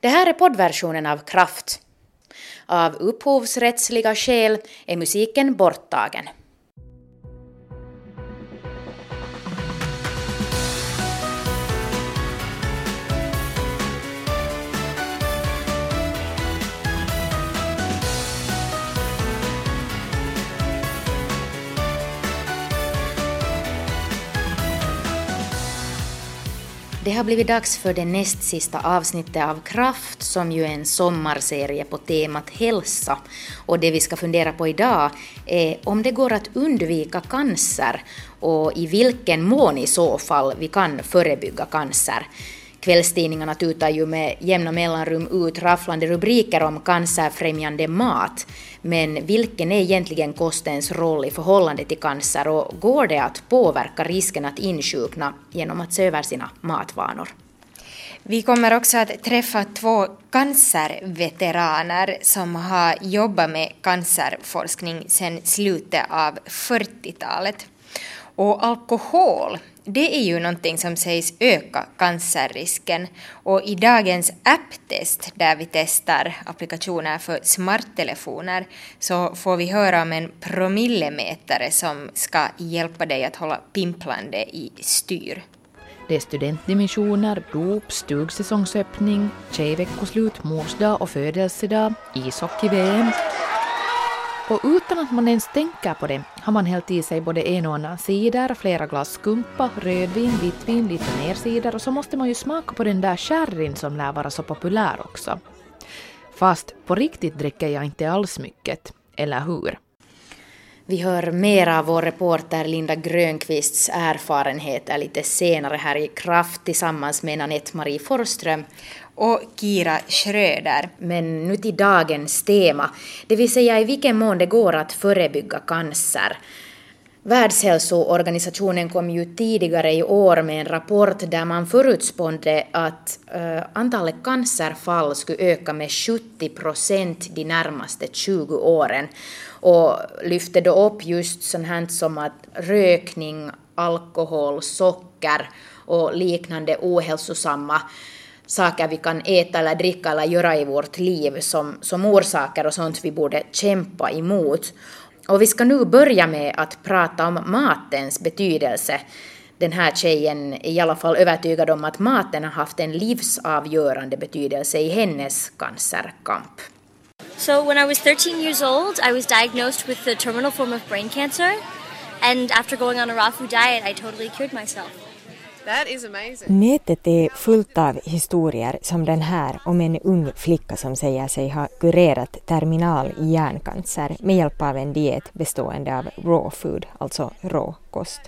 Det här är poddversionen av Kraft. Av upphovsrättsliga skäl är musiken borttagen. Har blivit dags för det näst sista avsnittet av Kraft som ju är en sommarserie på temat hälsa. Och det vi ska fundera på idag är om det går att undvika cancer och i vilken mån i så fall vi kan förebygga cancer. Kvällstidningarna tutar ju med jämna mellanrum ut rafflande rubriker om cancerfrämjande mat. Men vilken är egentligen kostens roll i förhållande till cancer och går det att påverka risken att insjukna genom att se över sina matvanor? Vi kommer också att träffa två cancerveteraner som har jobbat med cancerforskning sedan slutet av 40-talet. Och alkohol det är ju någonting som sägs öka cancerrisken. Och i dagens apptest där vi testar applikationer för smarttelefoner så får vi höra om en promillemätare som ska hjälpa dig att hålla pimplande i styr. Det är studentdimensioner, dop, stugsäsongsöppning, tjejveckoslut, morsdag och födelsedag, ishockey-VM. Och utan att man ens tänker på det har man hällt i sig både en och annan cider, flera glas skumpa, rödvin, vitvin, lite mer cider och så måste man ju smaka på den där sherryn som lär vara så populär också. Fast på riktigt dricker jag inte alls mycket, eller hur? Vi hör mer av vår reporter Linda Grönqvists erfarenheter lite senare här i Kraft tillsammans med Anette-Marie Forström och Kira Schröder. Men nu till dagens tema, det vill säga i vilken mån det går att förebygga cancer. Världshälsoorganisationen kom ju tidigare i år med en rapport där man förutspådde att uh, antalet cancerfall skulle öka med 70 procent de närmaste 20 åren och lyfte då upp just sånt som att rökning, alkohol, socker och liknande ohälsosamma saker vi kan äta eller dricka eller göra i vårt liv som, som orsaker och sånt vi borde kämpa emot. Och vi ska nu börja med att prata om matens betydelse. Den här tjejen är i alla fall övertygad om att maten har haft en livsavgörande betydelse i hennes cancerkamp. So when I was 13 years old, I was diagnosed with the terminal form of brain cancer. And after going on a raw food diet, I totally cured myself. Nätet är fullt av historier som den här om en ung flicka som säger sig ha kurerat terminal hjärncancer med hjälp av en diet bestående av raw food, alltså rå kost.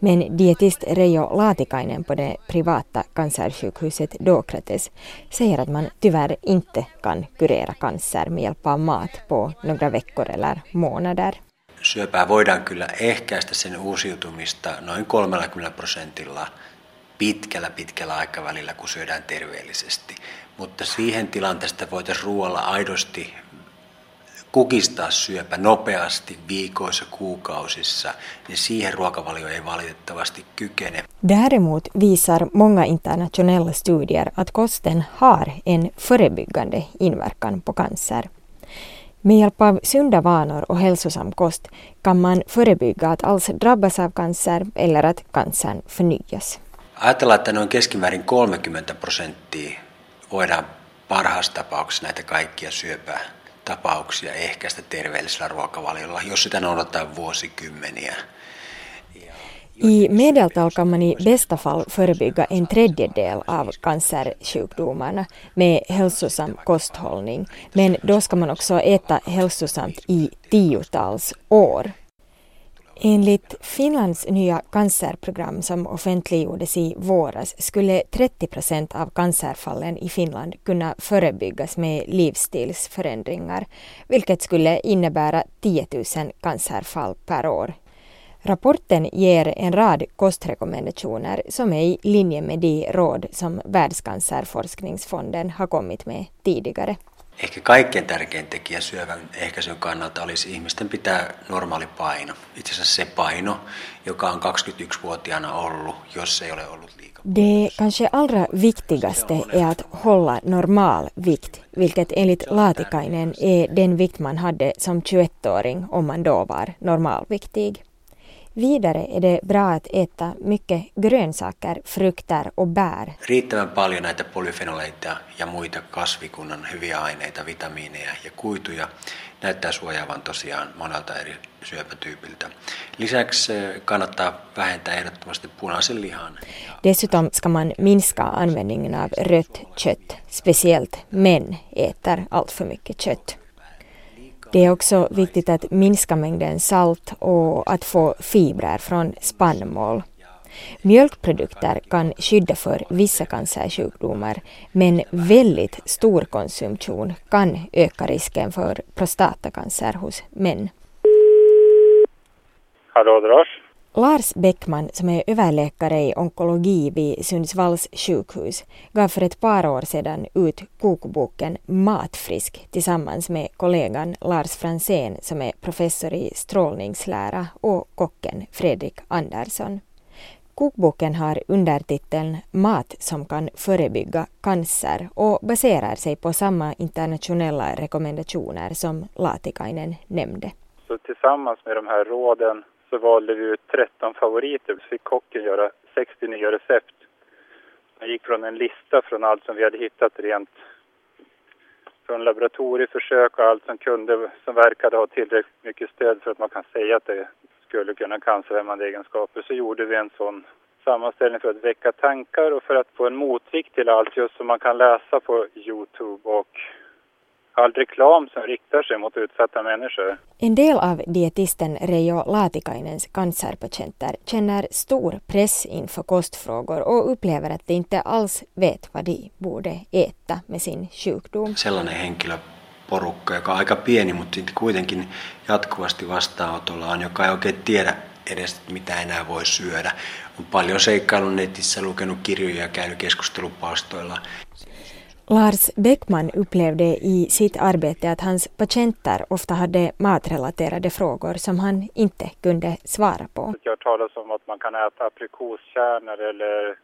Men dietist Reijo Laatikainen på det privata cancersjukhuset Dokrates säger att man tyvärr inte kan kurera cancer med hjälp av mat på några veckor eller månader. Syöpää voidaan kyllä ehkäistä sen uusiutumista noin 30 prosentilla pitkällä pitkällä aikavälillä, kun syödään terveellisesti. Mutta siihen tilanteesta voitaisiin ruoalla aidosti kukistaa syöpä nopeasti viikoissa, kuukausissa, niin siihen ruokavalio ei valitettavasti kykene. Däremot visar många internationella studier att kosten har en förebyggande inverkan på cancer. Med hjälp av sunda vanor och hälsosam kost kan man förebygga att alls drabbas av cancer eller att cancern förnyas. Ajatellaan, että noin keskimäärin 30 prosenttia voidaan parhaassa tapauksessa näitä kaikkia syöpää tapauksia ehkäistä terveellisellä ruokavaliolla, jos sitä noudattaa vuosikymmeniä. I medeltal kan man i bästa fall förebygga en tredjedel av cancersjukdomarna med hälsosam kosthållning, men då ska man också äta hälsosamt i tiotals år. Enligt Finlands nya cancerprogram som offentliggjordes i våras skulle 30 procent av cancerfallen i Finland kunna förebyggas med livsstilsförändringar, vilket skulle innebära 10 000 cancerfall per år. Rapporten ger en rad kostrekommendationer som är i linje med de råd som Världscancerforskningsfonden har kommit med tidigare. Ehkä kaikkein tärkein tekijä syövän ehkäisyn kannalta olisi ihmisten pitää normaali paino. Itse asiassa se paino, joka on 21-vuotiaana ollut, jos ei ole ollut liikaa. Det kanske allra viktigaste är att hålla normal vikt, vilket enligt Laatikainen är den vikt man hade som 21-åring om man då var normalviktig. Vidare är det bra att äta mycket grönsaker, frukter och bär. Riittävän paljon näitä polyfenoleita ja muita kasvikunnan hyviä aineita, vitamiineja ja kuituja näyttää suojaavan tosiaan monelta eri syöpätyypiltä. Lisäksi kannattaa vähentää ehdottomasti punaisen lihan. Dessutom ska man minska användningen av rött kött, speciellt män äter allt för mycket kött. Det är också viktigt att minska mängden salt och att få fibrer från spannmål. Mjölkprodukter kan skydda för vissa cancersjukdomar men väldigt stor konsumtion kan öka risken för prostatacancer hos män. Hallå, Dras. Lars Bäckman, som är överläkare i onkologi vid Sundsvalls sjukhus, gav för ett par år sedan ut kokboken Matfrisk tillsammans med kollegan Lars Fransén som är professor i strålningslära och kocken Fredrik Andersson. Kokboken har undertiteln Mat som kan förebygga cancer och baserar sig på samma internationella rekommendationer som Latikainen nämnde. Så tillsammans med de här råden så valde vi ut 13 favoriter. Så fick kocken göra 60 nya recept. Han gick från en lista från allt som vi hade hittat rent från laboratorieförsök och allt som kunde, som verkade ha tillräckligt mycket stöd för att man kan säga att det skulle kunna cancerhämmande egenskaper. Så gjorde vi en sån sammanställning för att väcka tankar och för att få en motvikt till allt just som man kan läsa på Youtube och all reklam som riktar sig mot utsatta människor. En del av dietisten Reijo Laatikainens cancerpatienter känner stor press inför kostfrågor och upplever att de inte alls vet vad de borde äta med sin sjukdom. Sellainen henkilöporukka, joka on aika pieni, mutta kuitenkin jatkuvasti vastaanotolla on, joka ei oikein tiedä edes mitä enää voi syödä. On paljon seikkailun netissä, lukenut kirjoja ja käynyt keskustelupalstoilla. Lars Bäckman upplevde i sitt arbete att hans patienter ofta hade matrelaterade frågor som han inte kunde svara på. Jag har hört talas om att man kan äta aprikoskärnor eller,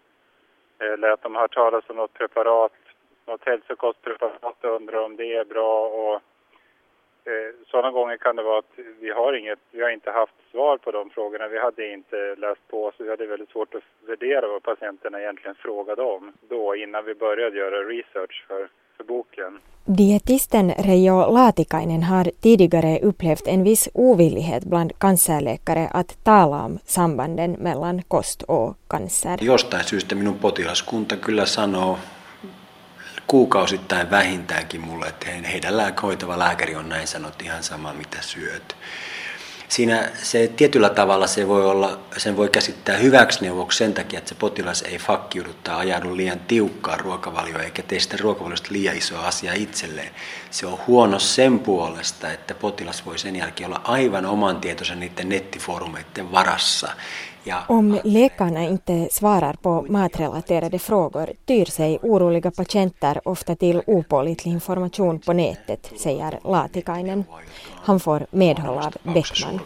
eller att de har hört talas om något preparat, något hälsokostpreparat och undrar om det är bra. Och sådana gånger kan det vara att vi har, inget, vi har inte haft svar på de frågorna. Vi hade inte läst på så vi hade väldigt svårt att värdera vad patienterna egentligen frågade om då innan vi började göra research för, för boken. Dietisten Reijo Laatikainen har tidigare upplevt en viss ovillighet bland cancerläkare att tala om sambanden mellan kost och cancer. Jostain syystä minun potilaskunta kyllä sanoo kuukausittain vähintäänkin mulle, että heidän hoitava lääkäri on näin sanottu ihan sama mitä syöt. Siinä se tietyllä tavalla se voi olla, sen voi käsittää hyväksi neuvoksi sen takia, että se potilas ei fakkiudu tai ajaudu liian tiukkaan ruokavalioon eikä tee sitä ruokavaliosta liian isoa asiaa itselleen. Se on huono sen puolesta, että potilas voi sen jälkeen olla aivan oman tietoisen niiden nettifoorumeiden varassa Om läkarna inte svarar på matrelaterade frågor tyr sig oroliga patienter ofta till opålitlig information på nätet, säger Latikainen. Han får medhåll av Beckman.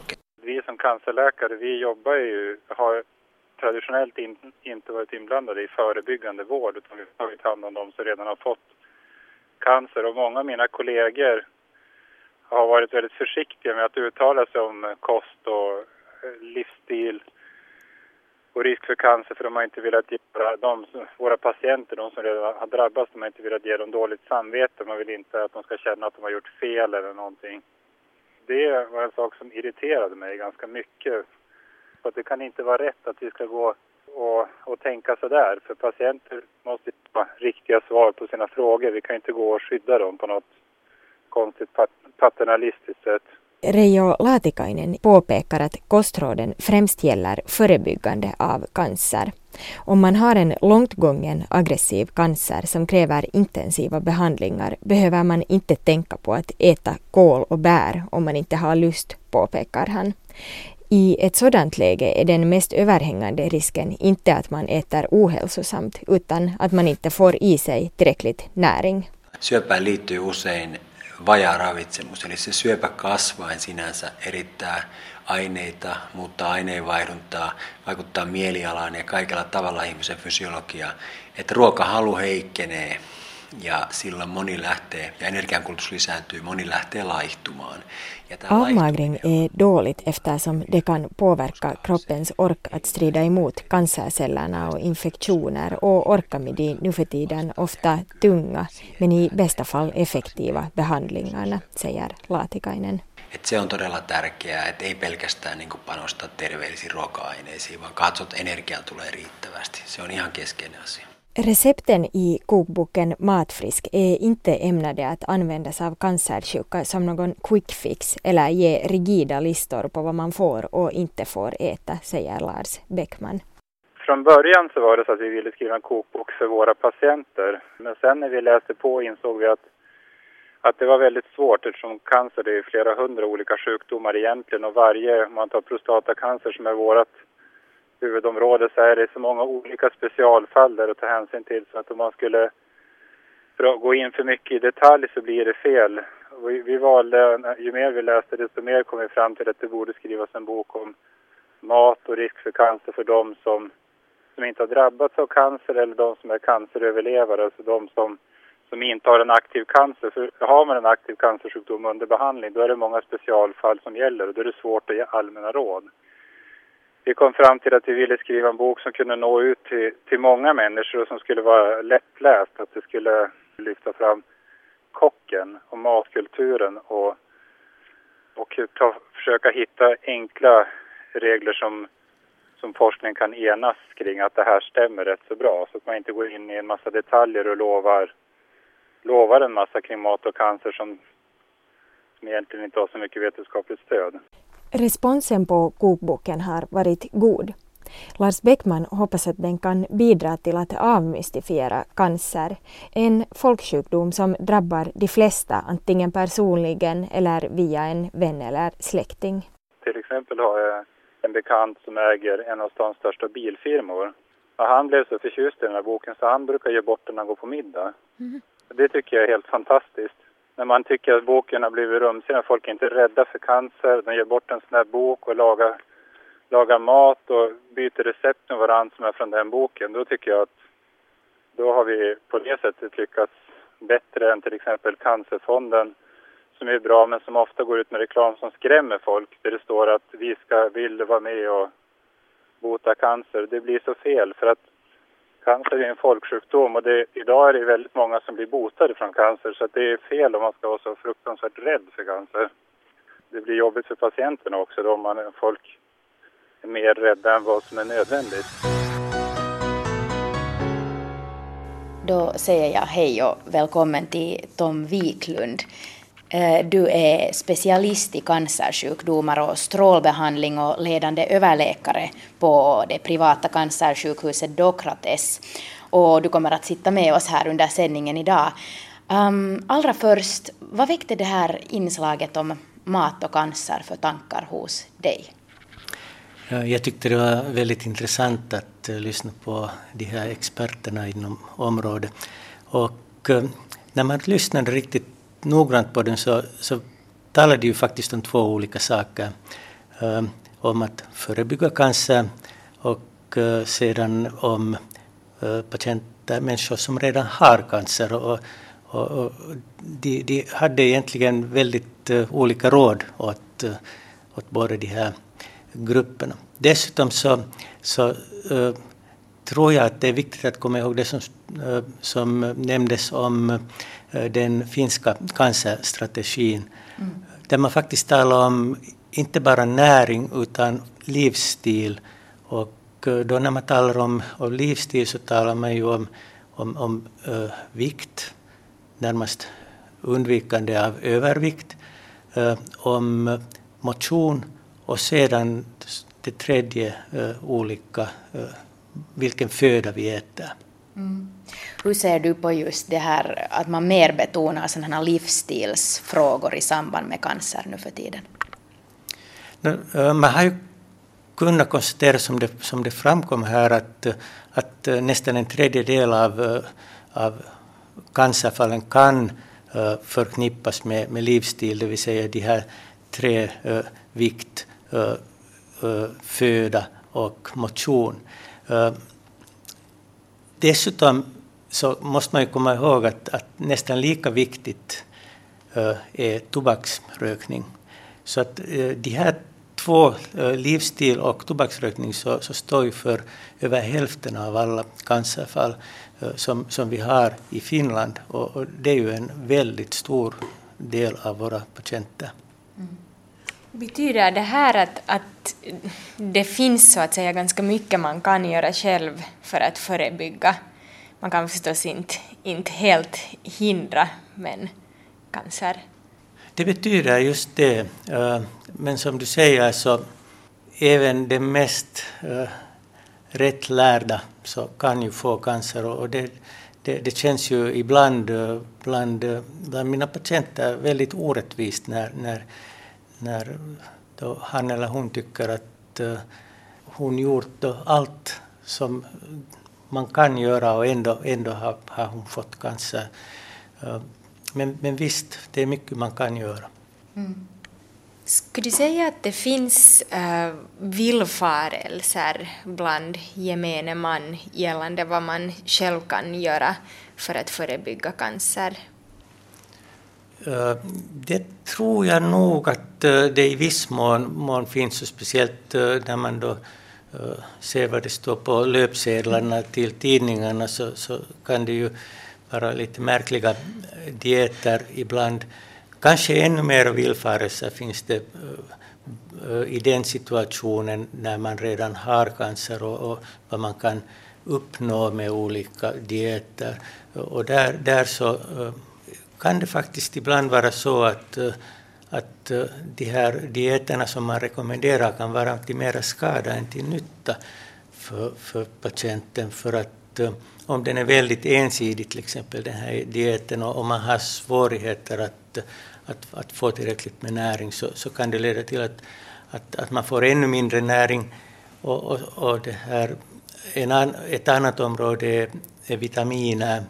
Vi som cancerläkare, vi jobbar ju, har traditionellt in, inte varit inblandade i förebyggande vård utan vi har tagit hand om de som redan har fått cancer och många av mina kollegor har varit väldigt försiktiga med att uttala sig om kost och eh, livsstil och risk för cancer för de har inte velat ge de, våra patienter, de som redan har drabbats, de har inte velat ge dem dåligt samvete. Man vill inte att de ska känna att de har gjort fel eller någonting. Det var en sak som irriterade mig ganska mycket. För att det kan inte vara rätt att vi ska gå och, och tänka sådär. För patienter måste ha riktiga svar på sina frågor. Vi kan inte gå och skydda dem på något konstigt paternalistiskt sätt. Reijo Laatikainen påpekar att kostråden främst gäller förebyggande av cancer. Om man har en långt gången aggressiv cancer som kräver intensiva behandlingar behöver man inte tänka på att äta kål och bär om man inte har lust, påpekar han. I ett sådant läge är den mest överhängande risken inte att man äter ohälsosamt utan att man inte får i sig tillräckligt näring. Syöpään liittyy usein vajaa ravitsemus, eli se syöpä kasvain sinänsä erittää aineita, muuttaa aineenvaihduntaa, vaikuttaa mielialaan ja kaikella tavalla ihmisen fysiologiaan, että ruokahalu heikkenee ja silloin moni lähtee, ja energiankulutus lisääntyy, moni lähtee laihtumaan. Avmagring är dåligt eftersom det kan påverka kroppens ork att strida emot cancercellerna och infektioner och orka med de nu för tiden ofta tunga men i bästa fall effektiva behandlingarna, säger Laatikainen. Et se on todella tärkeää, että ei pelkästään niin panostaa terveellisiin ruoka-aineisiin, vaan katsot, että energiaa tulee riittävästi. Se on ihan keskeinen asia. Recepten i kokboken Matfrisk är inte ämnade att användas av cancersjuka som någon quick fix eller ge rigida listor på vad man får och inte får äta, säger Lars Bäckman. Från början så var det så att vi ville skriva en kokbok för våra patienter. Men sen när vi läste på insåg vi att, att det var väldigt svårt eftersom cancer det är flera hundra olika sjukdomar egentligen och varje, om man tar prostatacancer som är vårt huvudområde så är det så många olika specialfall där att ta hänsyn till så att om man skulle gå in för mycket i detalj så blir det fel. Vi, vi valde, ju mer vi läste desto mer kom vi fram till att det borde skrivas en bok om mat och risk för cancer för de som, som inte har drabbats av cancer eller de som är canceröverlevare, alltså de som, som inte har en aktiv cancer. För har man en aktiv cancersjukdom under behandling då är det många specialfall som gäller och då är det svårt att ge allmänna råd vi kom fram till att vi ville skriva en bok som kunde nå ut till, till många människor och som skulle vara lättläst. Att det skulle lyfta fram kocken och matkulturen och, och ta, försöka hitta enkla regler som, som forskningen kan enas kring att det här stämmer rätt så bra. Så att man inte går in i en massa detaljer och lovar, lovar en massa kring mat och cancer som, som egentligen inte har så mycket vetenskapligt stöd. Responsen på kokboken har varit god. Lars Bäckman hoppas att den kan bidra till att avmystifiera cancer, en folksjukdom som drabbar de flesta antingen personligen eller via en vän eller släkting. Till exempel har jag en bekant som äger en av stans största bilfirmor. Och han blev så förtjust i den här boken så han brukar ge bort den när han går på middag. Mm. Det tycker jag är helt fantastiskt när man tycker att boken har blivit rumsig, när folk inte är rädda för cancer, de ger bort en sån här bok och lagar, lagar mat och byter recept med varandra som är från den boken, då tycker jag att då har vi på det sättet lyckats bättre än till exempel Cancerfonden som är bra men som ofta går ut med reklam som skrämmer folk där det står att vi ska, vill vara med och bota cancer. Det blir så fel för att Cancer är en folksjukdom och det, idag är det väldigt många som blir botade från cancer så det är fel om man ska vara så fruktansvärt rädd för cancer. Det blir jobbigt för patienterna också då om man, folk är mer rädda än vad som är nödvändigt. Då säger jag hej och välkommen till Tom Wiklund. Eh, du är specialist i cancersjukdomar och strålbehandling och ledande överläkare på det privata cancersjukhuset Dokrates. Och du kommer att sitta med oss här under sändningen idag. Um, allra först, vad väckte det här inslaget om mat och cancer för tankar hos dig? Jag tyckte det var väldigt intressant att eh, lyssna på de här experterna inom området. Och eh, när man lyssnade riktigt noggrant på den så, så talar de ju faktiskt om två olika saker. Um, om att förebygga cancer och uh, sedan om uh, patienter, människor som redan har cancer. Och, och, och de, de, hade egentligen väldigt uh, olika råd åt, uh, åt båda de här grupperna. Dessutom så, så tror jag att det är viktigt att komma ihåg det som, som nämndes om den finska cancerstrategin mm. där man faktiskt talar om inte bara näring utan livsstil. Och eh, då när man talar om, om livsstil så talar man ju om, om, om uh, vikt, närmast undvikande av övervikt, uh, om motion och sedan det tredje uh, olika, vilken föda vi äter. Mm. Hur ser du på just det här att man mer betonar sådana här livsstilsfrågor i samband med cancer nu för tiden? Eh, man har ju kunnat konstatera som det, som det framkom här att, att eh, nästan en tredjedel av, eh, av cancerfallen kan förknippas med, med livsstil, det vill säga de här tre vikt, föda och motion. Dessutom så måste man ju komma ihåg att, att nästan lika viktigt eh, är tobaksrökning. Så att eh, de här två, eh, livsstil och tobaksrökning, så, så står ju för över hälften av alla cancerfall som, som vi har i Finland. Och, och, det är ju en väldigt stor del av våra patienter. Mm. Betyder det här att, att det finns så att säga ganska mycket man kan göra själv för att förebygga? Man kan förstås inte, inte helt hindra, men cancer? Det betyder just det. Eh, men som du säger så även de mest eh, rätt lärda så kan ju få cancer och det, det, det känns ju ibland eh, bland, bland mina patienter väldigt orättvist när, när, när då han eller hon tycker att hon gjort allt som man kan göra och ändå, ändå har, har hon fått cancer. Men, men visst, det är mycket man kan göra. Mm. Skulle du säga att det finns äh, villfarelser bland gemene man gällande vad man själv kan göra för att förebygga cancer? Uh, det tror jag nog att det i viss mån, mån finns, och speciellt när man då ser vad det står på löpsedlarna till tidningarna så, så kan det ju vara lite märkliga dieter ibland. Kanske ännu mer villfarelser finns det eh, i den situationen när man redan har cancer och, och vad man kan uppnå med olika dieter. Och där, där så eh, kan det faktiskt ibland vara så att, eh, att eh, de här dieterna som man rekommenderar kan vara till mera skada än till nytta för, för patienten. För att eh, om den är väldigt ensidig, till exempel den här dieten, och, man har svårigheter att att, att få tillräckligt med näring så, så kan det leda till att, att, att man får ännu mindre näring. Och, och, och det här, en an, ett annat område är, är vitaminer.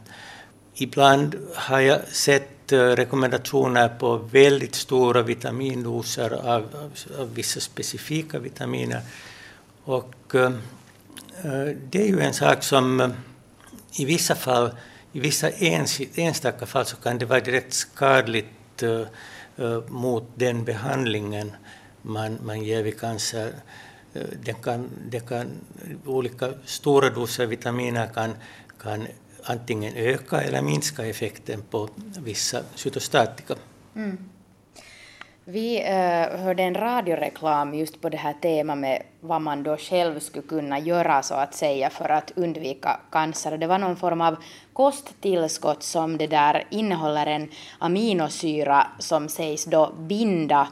Ibland har jag sett sett eh, rekommendationer på väldigt stora vitamindoser av, av, av vissa specifika vitaminer. Och äh, det är ju en sak som i vissa fall, i vissa ens, enstaka fall så kan det vara direkt skadligt äh, mot den behandlingen man, man ger vid cancer. Det kan, det kan, olika stora doser vitaminer kan, kan antingen öka eller minska effekten på vissa cytostatika. Mm. Vi uh, hörde en radioreklam just på det här temat med vad man då själv skulle kunna göra så att säga för att undvika cancer. Det var någon form av kosttillskott som det där innehåller en aminosyra som sägs då binda,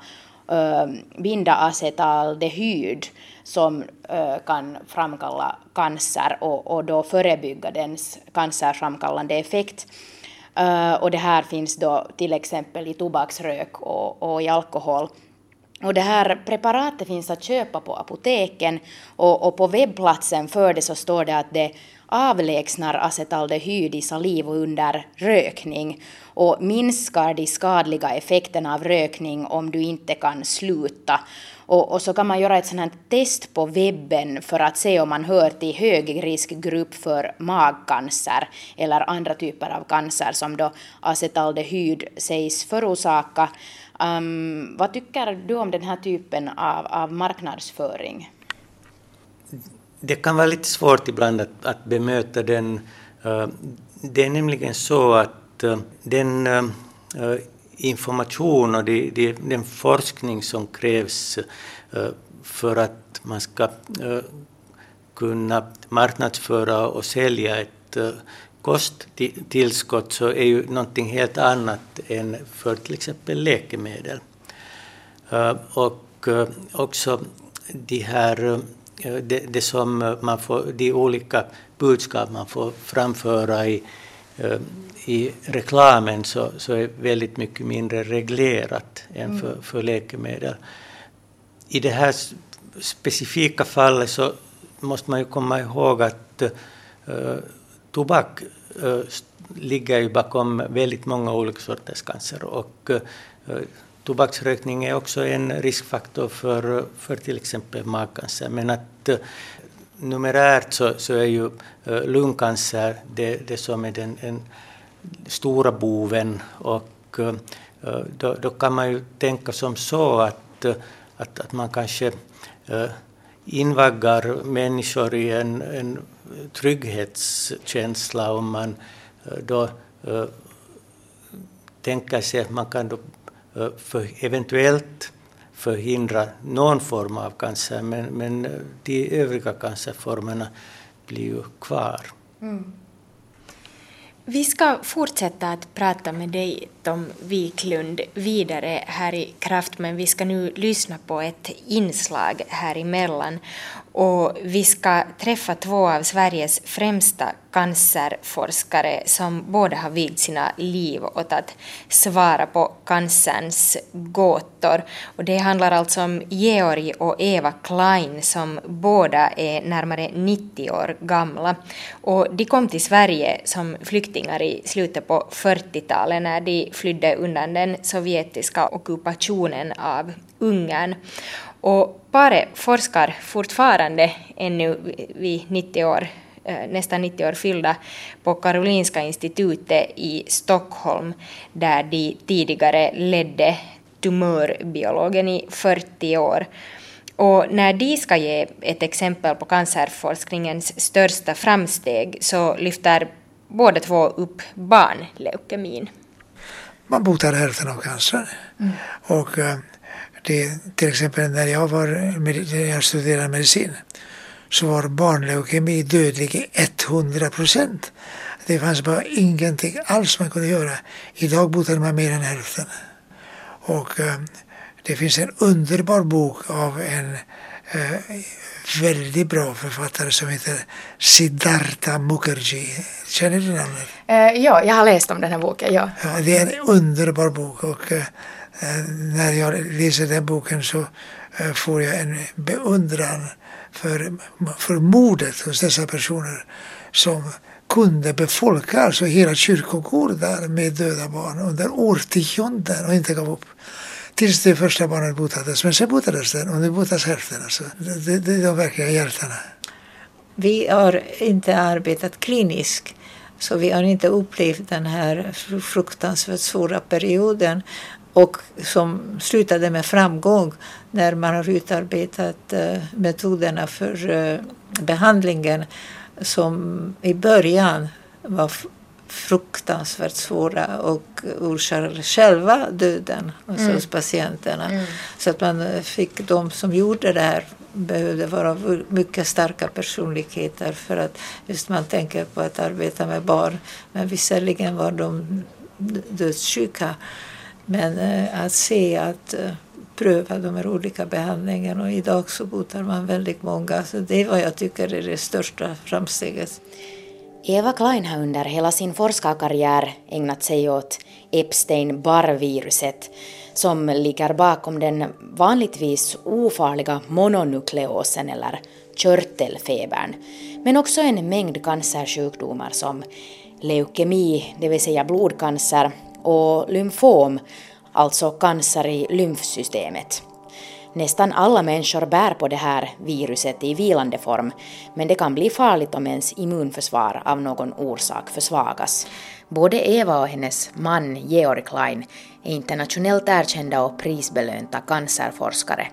uh, binda acetaldehyd som äh, kan framkalla cancer och, och då förebygga dens cancerframkallande effekt. Äh, och det här finns då till exempel i tobaksrök och, och i alkohol. Och det här preparatet finns att köpa på apoteken och, och, på webbplatsen för det så står det att det avlägsnar acetaldehyd i saliv under rökning och minskar de skadliga effekterna av rökning om du inte kan sluta. Och, och, så kan man göra ett sånt här test på webben för att se om man hör till högriskgrupp för magcancer eller andra typer av cancer som då acetaldehyd sägs förorsaka. Um, vad tycker du om den här typen av, av marknadsföring? Det kan vara lite svårt ibland att, att bemöta den. Eh, det är nämligen så att eh, den eh, information och den forskning som krävs för att man ska kunna marknadsföra och sälja ett kosttillskott så är ju någonting helt annat än för till exempel läkemedel. Och också de här, det, det som man får, de olika budskap man får framföra i i reklamen så, så är väldigt mycket mindre reglerat än för, mm. för läkemedel. I det här specifika fallet så måste man ju komma ihåg att uh, tobak ligger ju bakom väldigt många olika sorters cancer. Och tobaksrökning är också en riskfaktor för, för till exempel magcancer. Men att eh, numerärt så, så är ju eh, lungcancer det, det som är den den stora boven. Och eh, då, då kan man ju tänka som så att, att, att man kanske invaggar människor i en, en trygghetskänsla om man då tänker sig att man kan då, Eh, för, eventuellt förhindra någon form av cancer, men, men eh, de övriga cancerformerna blir ju kvar. Mm. Vi ska fortsätta att prata med dig, Tom Wiklund, vidare här i Kraft, men vi ska nu lyssna på ett inslag här emellan och vi ska träffa två av Sveriges främsta cancerforskare som båda har vigt sina liv åt att svara på cancerns gåtor. Och det handlar alltså om Georg och Eva Klein som båda är närmare 90 år gamla. Och de kom till Sverige som flyktingar i slutet på 40-talet när de flydde undan den sovjetiska ockupationen av Ungern. Och paret forskar fortfarande ännu vid 90 år, eh, nästan 90 år fyllda på Karolinska institutet i Stockholm där de tidigare ledde tumörbiologen i 40 år. Och när de ska ge ett exempel på cancerforskningens största framsteg så lyfter båda två upp barnleukemin. Man botar hälften av cancer. Mm. Och eh, det, till exempel när jag, var, när jag studerade medicin så var barnleukemi dödlig i 100 procent. Det fanns bara ingenting alls man kunde göra. Idag botade man mer än hälften. Och eh, det finns en underbar bok av en eh, väldigt bra författare som heter Siddhartha Mukherjee. Känner du namnet? Uh, ja, jag har läst om den här boken. Ja. ja det är en underbar bok och Eh, Eh, när jag läser den boken så eh, får jag en beundran för, för modet hos dessa personer som kunde befolka alltså hela kyrkogårdar med döda barn under årtionden och inte gav upp. Tills det första barnet botades. Men sen botades den och nu botas hälften. Alltså. Det, det är de verkliga hjältarna. Vi har inte arbetat kliniskt så vi har inte upplevt den här fruktansvärt svåra perioden och som slutade med framgång när man har utarbetat uh, metoderna för uh, behandlingen som i början var fruktansvärt svåra och orsakade själva döden alltså mm. hos patienterna. Mm. Så att man eh, fick de som gjorde det här behövde vara mycket starka personligheter för att just man tänker på att arbeta med barn. Men visserligen var de dödssjuka men eh, att se att eh, pröva de här olika behandlingarna och idag så botar man väldigt många. Så det är vad jag tycker är det största framsteget. Eva Klein har under hela sin forskarkarriär ägnat sig åt Epstein-Barr-viruset som ligger bakom den vanligtvis ofarliga mononukleosen eller körtelfebern, men också en mängd cancersjukdomar som leukemi, det vill säga blodcancer, och lymfom, alltså cancer i lymfsystemet. Nästan alla människor bär på det här viruset i vilande form, men det kan bli farligt om ens immunförsvar av någon orsak försvagas. Både Eva och hennes man Georg Klein är internationellt erkända och prisbelönta cancerforskare.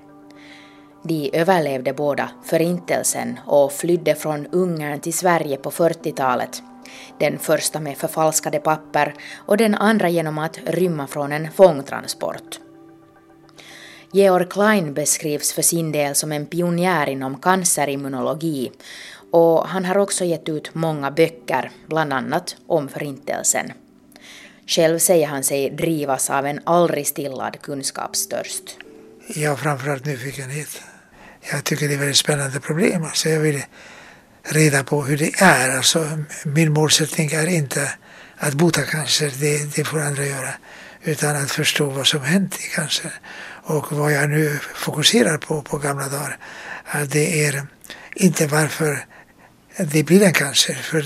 De överlevde båda Förintelsen och flydde från Ungern till Sverige på 40-talet den första med förfalskade papper och den andra genom att rymma från en fångtransport. Georg Klein beskrivs för sin del som en pionjär inom cancerimmunologi och han har också gett ut många böcker, bland annat om Förintelsen. Själv säger han sig drivas av en aldrig stillad kunskapstörst. Ja, framförallt nyfikenhet. Jag tycker det är ett väldigt spännande problem. Alltså jag vill reda på hur det är. Alltså, min målsättning är inte att bota cancer, det, det får andra göra, utan att förstå vad som hänt i cancer. Och vad jag nu fokuserar på på gamla dagar, det är inte varför det blir en cancer. För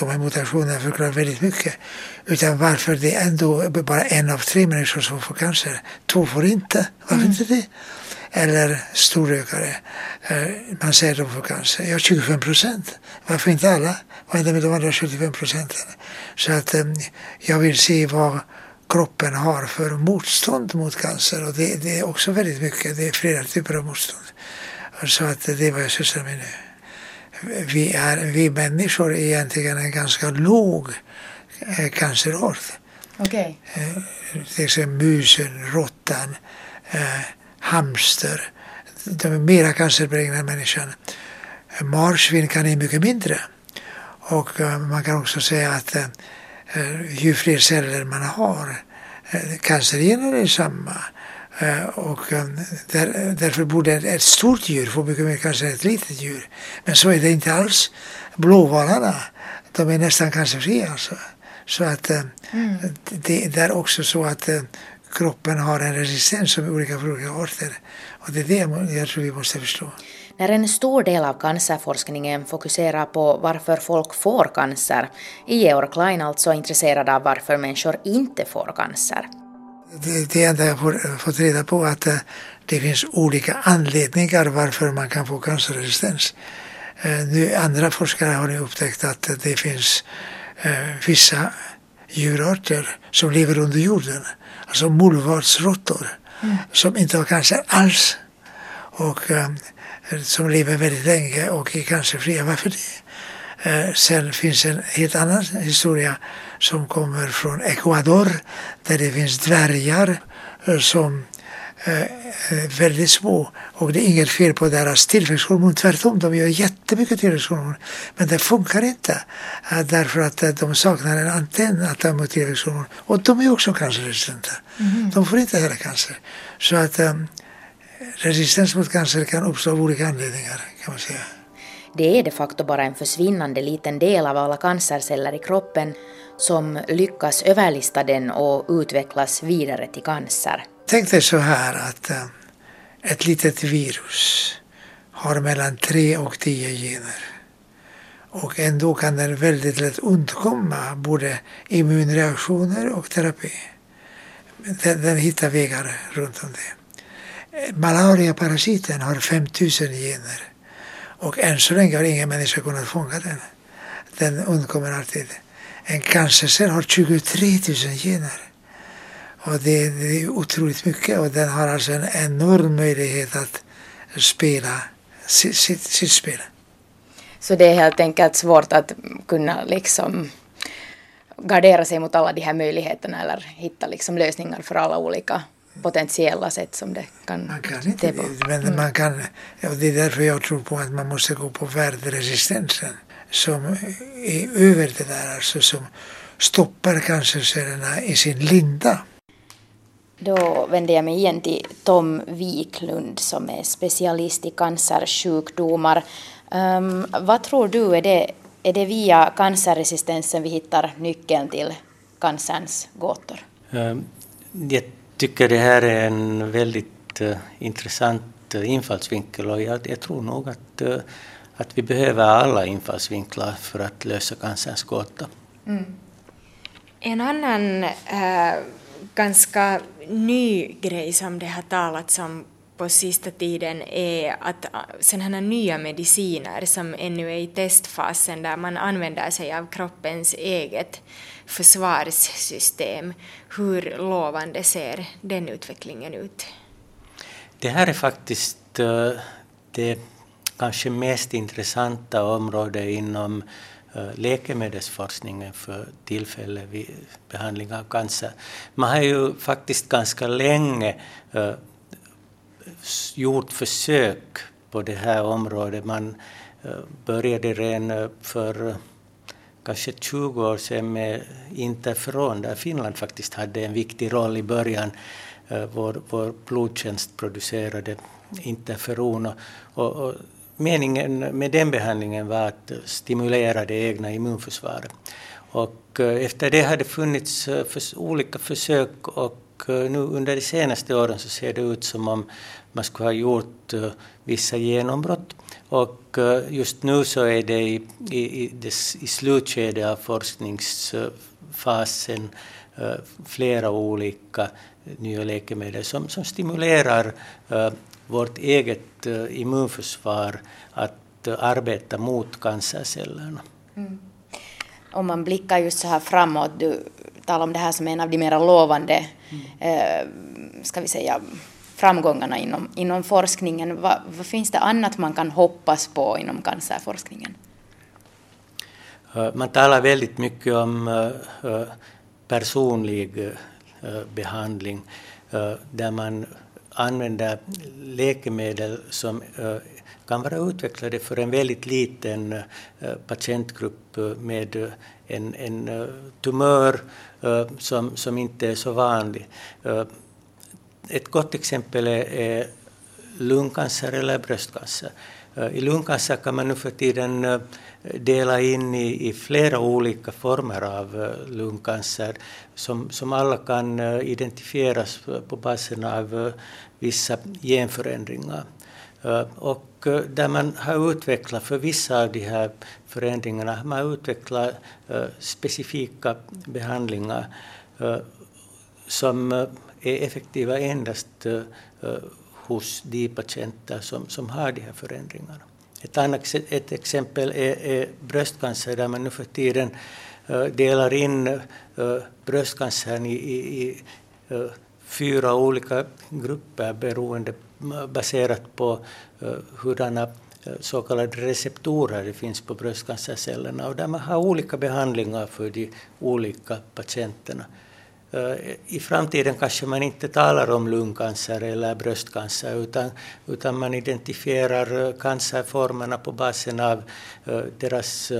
de här mutationerna förklarar väldigt mycket. Utan varför det ändå bara en av tre människor som får cancer. Två får inte. Varför mm. inte det? Eller storrökare. Eh, man säger de får cancer. Ja, 25 procent. Varför inte alla? Vad händer med de andra 75 procenten? Så att eh, jag vill se vad kroppen har för motstånd mot cancer. Och det, det är också väldigt mycket. Det är flera typer av motstånd. Så att det är vad jag sysslar med nu vi, är, vi människor är egentligen en ganska låg eh, cancerart. Okay. Till exempel musen, råttan, hamster. De är mera cancerbenägna än människan. Marsvin kan är mycket mindre. Och eh, man kan också säga att eh, ju fler celler man har, eh, cancergener är samma. Och där, därför borde ett stort djur få mycket mer cancer än ett litet djur. Men så är det inte alls. Blåvalarna, de är nästan cancerfria alltså. Så att mm. det, det är också så att kroppen har en resistens som är olika för olika arter. Och det är det jag tror vi måste förstå. När en stor del av cancerforskningen fokuserar på varför folk får cancer är Georg Klein alltså intresserad av varför människor inte får cancer. Det, det enda jag får, fått reda på är att eh, det finns olika anledningar varför man kan få cancerresistens. Eh, nu, andra forskare har nu upptäckt att det finns eh, vissa djurarter som lever under jorden, alltså mullvadsråttor, mm. som inte har cancer alls och eh, som lever väldigt länge och är cancerfria. Varför det? Eh, sen finns en helt annan historia som kommer från Ecuador där det finns dvärgar eh, som väldigt små och det är inget fel på deras tillväxthormon. Tvärtom, de gör jättemycket tillväxthormon. Men det funkar inte därför att de saknar en antenn att ta emot tillväxthormon. Och de är också cancerresistenta. Mm. De får inte heller cancer. Så att um, resistens mot cancer kan uppstå av olika anledningar kan man säga. Det är de facto bara en försvinnande liten del av alla cancerceller i kroppen som lyckas överlista den och utvecklas vidare till cancer. Tänk dig så här att eh, ett litet virus har mellan 3 och 10 gener. Och ändå kan den väldigt lätt undkomma både immunreaktioner och terapi. Den, den hittar vägar runt om det. Malariaparasiten har 5000 gener. Och än så länge har ingen människa kunnat fånga den. Den undkommer alltid. En cancercell har 23 000 gener. Och det, det, är otroligt mycket och den har alltså en enorm möjlighet att spela sitt, sitt, sitt spel. Så det är helt enkelt svårt att kunna liksom gardera sig mot alla de här möjligheterna eller hitta liksom lösningar för alla olika potentiella sätt som det kan... Man kan inte det, men mm. man kan, och det är därför jag tror på att man måste gå på värdresistensen som är över det där, alltså som stoppar cancercellerna i sin linda. Då vänder jag mig igen till Tom Wiklund som är specialist i cancersjukdomar. Um, vad tror du, är det, är det via cancerresistensen vi hittar nyckeln till cancerns gåtor? Um, jag tycker det här är en väldigt uh, intressant uh, infallsvinkel och jag, jag, tror nog att, uh, att vi behöver alla infallsvinklar för att lösa cancerns gåta. Mm. En annan ganska ny grej som det har talats om på sista tiden är att äh, sådana nya mediciner som ännu är i testfasen där man använder sig av kroppens eget försvarssystem. Hur lovande ser den utvecklingen ut? Det här är faktiskt äh, det kanske mest intressanta området inom Eh, läkemedelsforskningen för tillfället vid behandling av cancer. Man har ju faktiskt ganska länge eh, gjort försök på det här området. Man eh, började redan för kanske 20 år sedan med interferon där Finland faktiskt hade en viktig roll i början. Vår, vår blodtjänst producerade interferon och, och, och meningen med den behandlingen var att stimulera det egna immunförsvaret. Och eh, efter det hade funnits eh, för olika försök och eh, nu under de senaste åren så ser det ut som om man skulle ha gjort vissa genombrott. Och just nu så är det i, i, i, i slutskedet av forskningsfasen flera olika nya läkemedel som, som stimulerar vårt eget immunförsvar att arbeta mot cancercellerna. Mm. Om man blickar just så här framåt, du talar om det här som en av de mer lovande, mm. eh, ska vi säga, framgångarna inom, inom forskningen. Vad, vad, finns det annat man kan hoppas på inom cancerforskningen? Man talar väldigt mycket om personlig behandling där man använder läkemedel som eh, kan vara utvecklade för en väldigt liten eh, patientgrupp eh, med en, en tumör som, som inte är så vanlig. Ett gott exempel är lungcancer eller bröstcancer. I lungcancer kan man nu för tiden dela in i, i flera olika former av eh, lungcancer som, som alla kan eh, identifieras på basen av eh, vissa genförändringar. Och där man har utvecklat, för vissa av de här förändringarna, man har utvecklat specifika behandlingar som är effektiva endast hos de patienter som, som har de här förändringarna. Ett annat ett exempel är, är bröstcancer där man nu för tiden eh, delar in eh, bröstcancern i, i, i eh, fyra olika grupper beroende, baserat på hurdana så kallade receptorer det finns på bröstcancercellerna och där man har olika behandlingar för de olika patienterna. Eh, I framtiden kanske man inte talar om lungcancer eller bröstcancer utan, utan man identifierar eh, cancerformerna på basen av eh, deras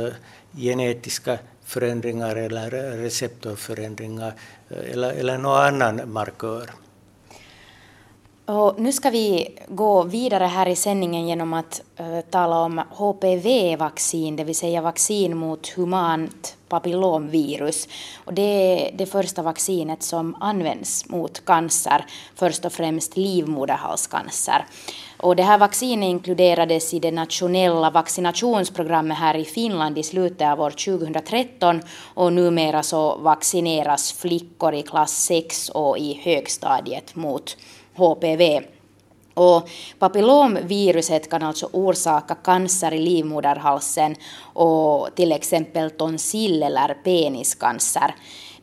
genetiska förändringar eller receptorförändringar eller, eller någon annan markör. Och nu ska vi gå vidare här i sändningen genom att uh, tala om HPV-vaccin, det vill säga vaccin mot humant papillomvirus. Och det är det första vaccinet som används mot cancer, först och främst livmoderhalscancer. Och det här vaccinet inkluderades i det nationella vaccinationsprogrammet här i Finland i slutet av år 2013 och numera så vaccineras flickor i klass 6 och i högstadiet mot HPV. Och papillomviruset kan alltså orsaka cancer i livmoderhalsen och till exempel tonsill eller peniscancer.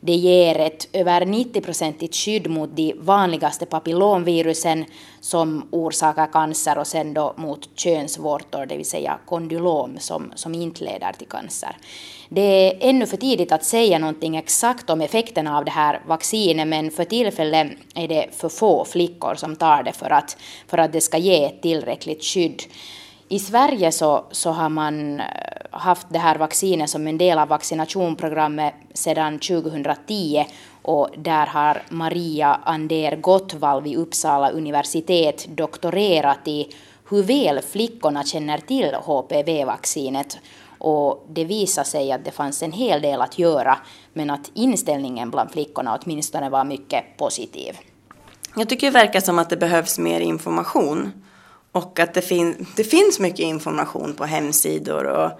Det ger ett över 90-procentigt skydd mot de vanligaste papillomvirusen som orsakar cancer och sen då mot könsvårtor, det vill säga kondylom som, som inte leder till cancer. Det är ännu för tidigt att säga någonting exakt om effekterna av det här vaccinet men för tillfället är det för få flickor som tar det för att, för att det ska ge tillräckligt skydd. I Sverige så, så har man eh, haft det här vaccinet som en del av vaccinationprogrammet sedan 2010 och där har Maria Ander Gottvall vid Uppsala universitet doktorerat i hur väl flickorna känner till HPV-vaccinet och det visade sig att det fanns en hel del att göra men att inställningen bland flickorna åtminstone var mycket positiv. Jag tycker det verkar som att det behövs mer information och att det, fin det finns mycket information på hemsidor och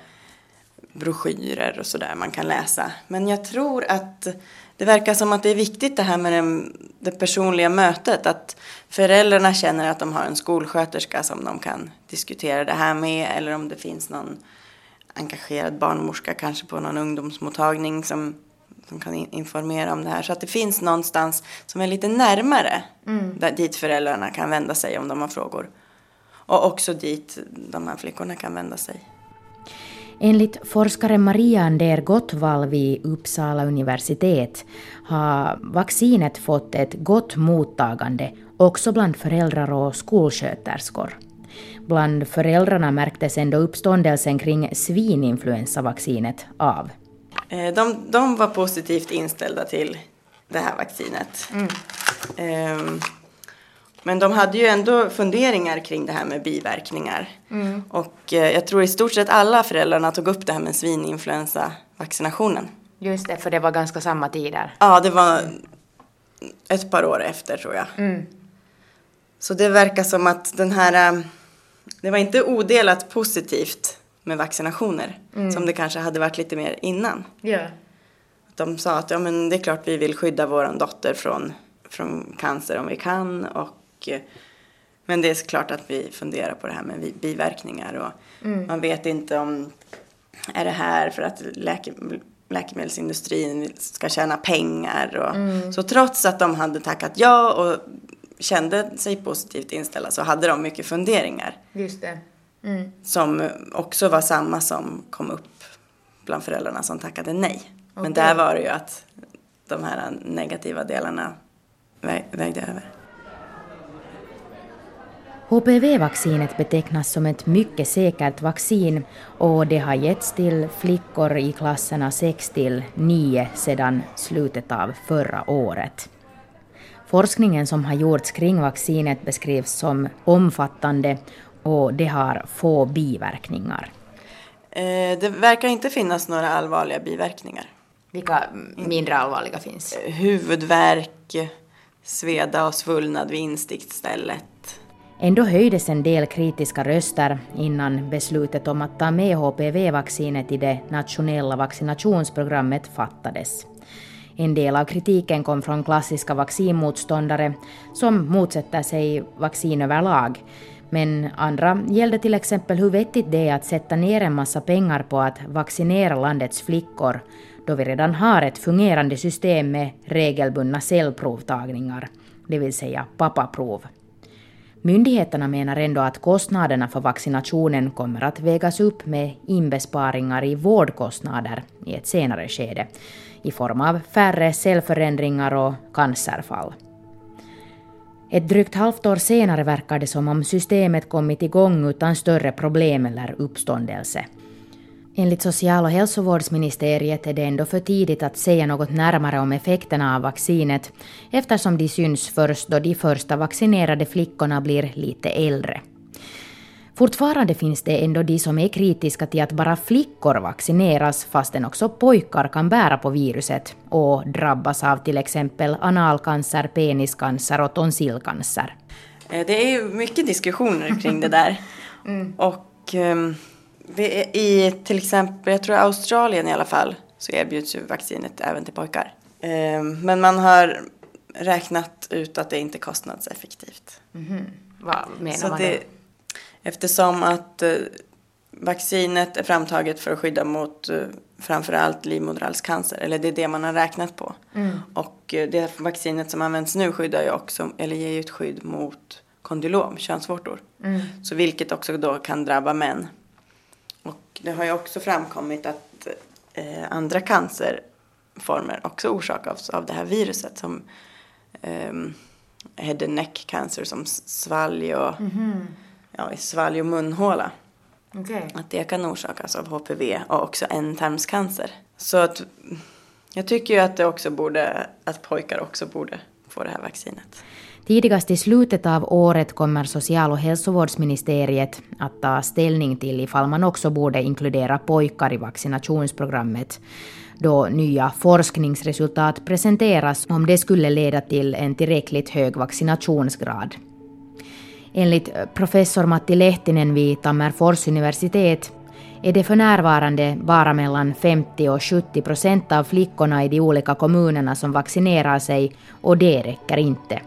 broschyrer och sådär man kan läsa. Men jag tror att det verkar som att det är viktigt det här med den, det personliga mötet. Att föräldrarna känner att de har en skolsköterska som de kan diskutera det här med. Eller om det finns någon engagerad barnmorska kanske på någon ungdomsmottagning som, som kan informera om det här. Så att det finns någonstans som är lite närmare mm. där, dit föräldrarna kan vända sig om de har frågor. Och också dit de här flickorna kan vända sig. Enligt forskare Maria Ander Gottwall vid Uppsala universitet har vaccinet fått ett gott mottagande också bland föräldrar och skolsköterskor. Bland föräldrarna märktes ändå uppståndelsen kring svininfluensavaccinet av. Eh, de, de var positivt inställda till det här vaccinet. Mm. Um, men de hade ju ändå funderingar kring det här med biverkningar. Mm. Och eh, jag tror i stort sett alla föräldrarna tog upp det här med svininfluensavaccinationen. Just det, för det var ganska samma tider. Ja, det var ett par år efter tror jag. Mm. Så det verkar som att den här, äh, det var inte odelat positivt med vaccinationer. Mm. Som det kanske hade varit lite mer innan. Yeah. De sa att ja, men det är klart vi vill skydda vår dotter från, från cancer om vi kan. Och, men det är klart att vi funderar på det här med biverkningar. Och mm. Man vet inte om är det här för att läke, läkemedelsindustrin ska tjäna pengar. Och, mm. Så trots att de hade tackat ja och kände sig positivt inställda så hade de mycket funderingar. Just det. Mm. Som också var samma som kom upp bland föräldrarna som tackade nej. Okay. Men där var det ju att de här negativa delarna vägde över. HPV-vaccinet betecknas som ett mycket säkert vaccin och det har getts till flickor i klasserna 6 till 9 sedan slutet av förra året. Forskningen som har gjorts kring vaccinet beskrivs som omfattande och det har få biverkningar. Eh, det verkar inte finnas några allvarliga biverkningar. Vilka mindre allvarliga finns? Eh, huvudvärk, sveda och svullnad vid insticksstället. Ändå höjdes en del kritiska röster innan beslutet om att ta med HPV-vaccinet i det nationella vaccinationsprogrammet fattades. En del av kritiken kom från klassiska vaccinmotståndare som motsätter sig vaccin överlag. Men andra gällde till exempel hur vettigt det är att sätta ner en massa pengar på att vaccinera landets flickor då vi redan har ett fungerande system med regelbundna cellprovtagningar, det vill säga pappaprov. Myndigheterna menar ändå att kostnaderna för vaccinationen kommer att vägas upp med inbesparingar i vårdkostnader i ett senare skede i form av färre cellförändringar och cancerfall. Ett drygt halvt år senare verkar det som om systemet kommit igång utan större problem eller uppståndelse. Enligt social och hälsovårdsministeriet är det ändå för tidigt att säga något närmare om effekterna av vaccinet eftersom de syns först då de första vaccinerade flickorna blir lite äldre. Fortfarande finns det ändå de som är kritiska till att bara flickor vaccineras fastän också pojkar kan bära på viruset och drabbas av till exempel analcancer, peniscancer och tonsillcancer. Eh, det är mycket diskussioner kring det där. mm. Och um, i till exempel, jag tror Australien i alla fall, så erbjuds ju vaccinet även till pojkar. Um, men man har räknat ut att det inte är kostnadseffektivt. Mm. Vad menar så man det, Eftersom att eh, vaccinet är framtaget för att skydda mot eh, framförallt livmoderhalscancer, eller det är det man har räknat på. Mm. Och eh, det vaccinet som används nu skyddar ju också, eller ger ju ett skydd mot kondylom, könsvårtor. Mm. Så vilket också då kan drabba män. Det har ju också framkommit att eh, andra cancerformer också orsakas av det här viruset som eh, head and neck cancer som svalg och mm -hmm ja, svalg och munhåla. Okay. Att det kan orsakas av HPV och också ändtarmscancer. Så att jag tycker ju att det också borde, att pojkar också borde få det här vaccinet. Tidigast i slutet av året kommer social och hälsovårdsministeriet att ta ställning till ifall man också borde inkludera pojkar i vaccinationsprogrammet då nya forskningsresultat presenteras om det skulle leda till en tillräckligt hög vaccinationsgrad. Enligt professor Matti Lehtinen vid Tammerfors universitet är det för närvarande bara mellan 50 och 70 procent av flickorna i de olika kommunerna som vaccinerar sig och det räcker inte.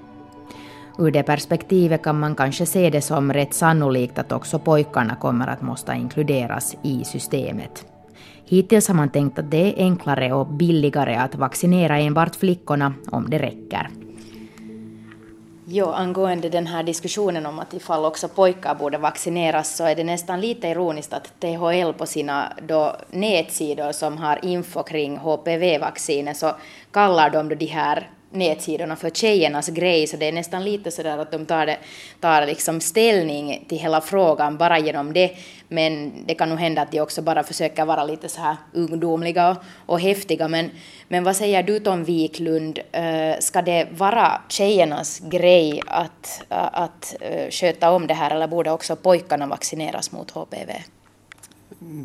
Ur det perspektivet kan man kanske se det som rätt sannolikt att också pojkarna kommer att måste inkluderas i systemet. Hittills har man tänkt att det är enklare och billigare att vaccinera enbart flickorna om det räcker. Jo, angående den här diskussionen om att ifall också pojkar borde vaccineras så är det nästan lite ironiskt att THL på sina då nätsidor som har info kring HPV-vaccinet så kallar de då de här nätsidorna för tjejernas grej, så det är nästan lite sådär att de tar, det, tar liksom ställning till hela frågan bara genom det, men det kan nog hända att de också bara försöker vara lite så här ungdomliga och, och häftiga. Men, men vad säger du Tom Wiklund, uh, ska det vara tjejernas grej att, uh, att uh, sköta om det här, eller borde också pojkarna vaccineras mot HPV?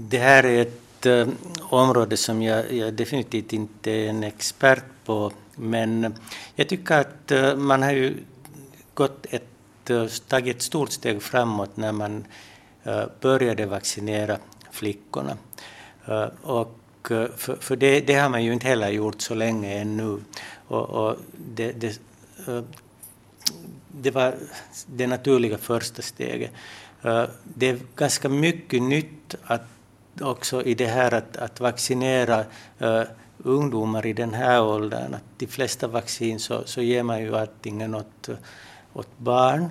Det här är ett eh, område som jag, jag definitivt inte är en expert på men eh, jag tycker att eh, man har ju gått ett, eh, tagit ett stort steg framåt när man började vaccinera flickorna. Och för, för det, det, har man ju inte heller gjort så länge ännu. Och, och det, det, det var det naturliga första steget. Det är ganska mycket nytt att också i det här att, att vaccinera uh, ungdomar i den här åldern. Att de flesta vaccin så, så ger man ju antingen åt, åt barn,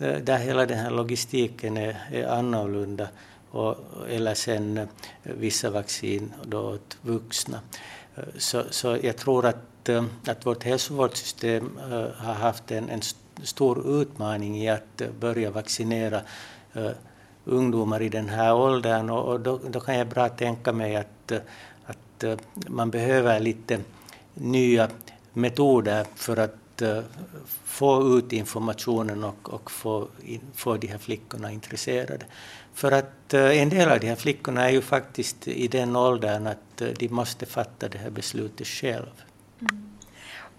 uh, där hela den här logistiken är, är annorlunda, och, eller sen uh, vissa vaccin då åt vuxna. Så, så jag tror att, att vårt hälsovårdssystem har haft en, en stor utmaning i att börja vaccinera ungdomar i den här åldern och, och då, då, kan jag bra tänka mig att, att eh, man behöver lite nya metoder för att eh, få ut informationen och, och få, in, få de här flickorna intresserade. För att eh, en del av de här flickorna är ju faktiskt i den åldern att de måste fatta det här beslutet själv. Mm.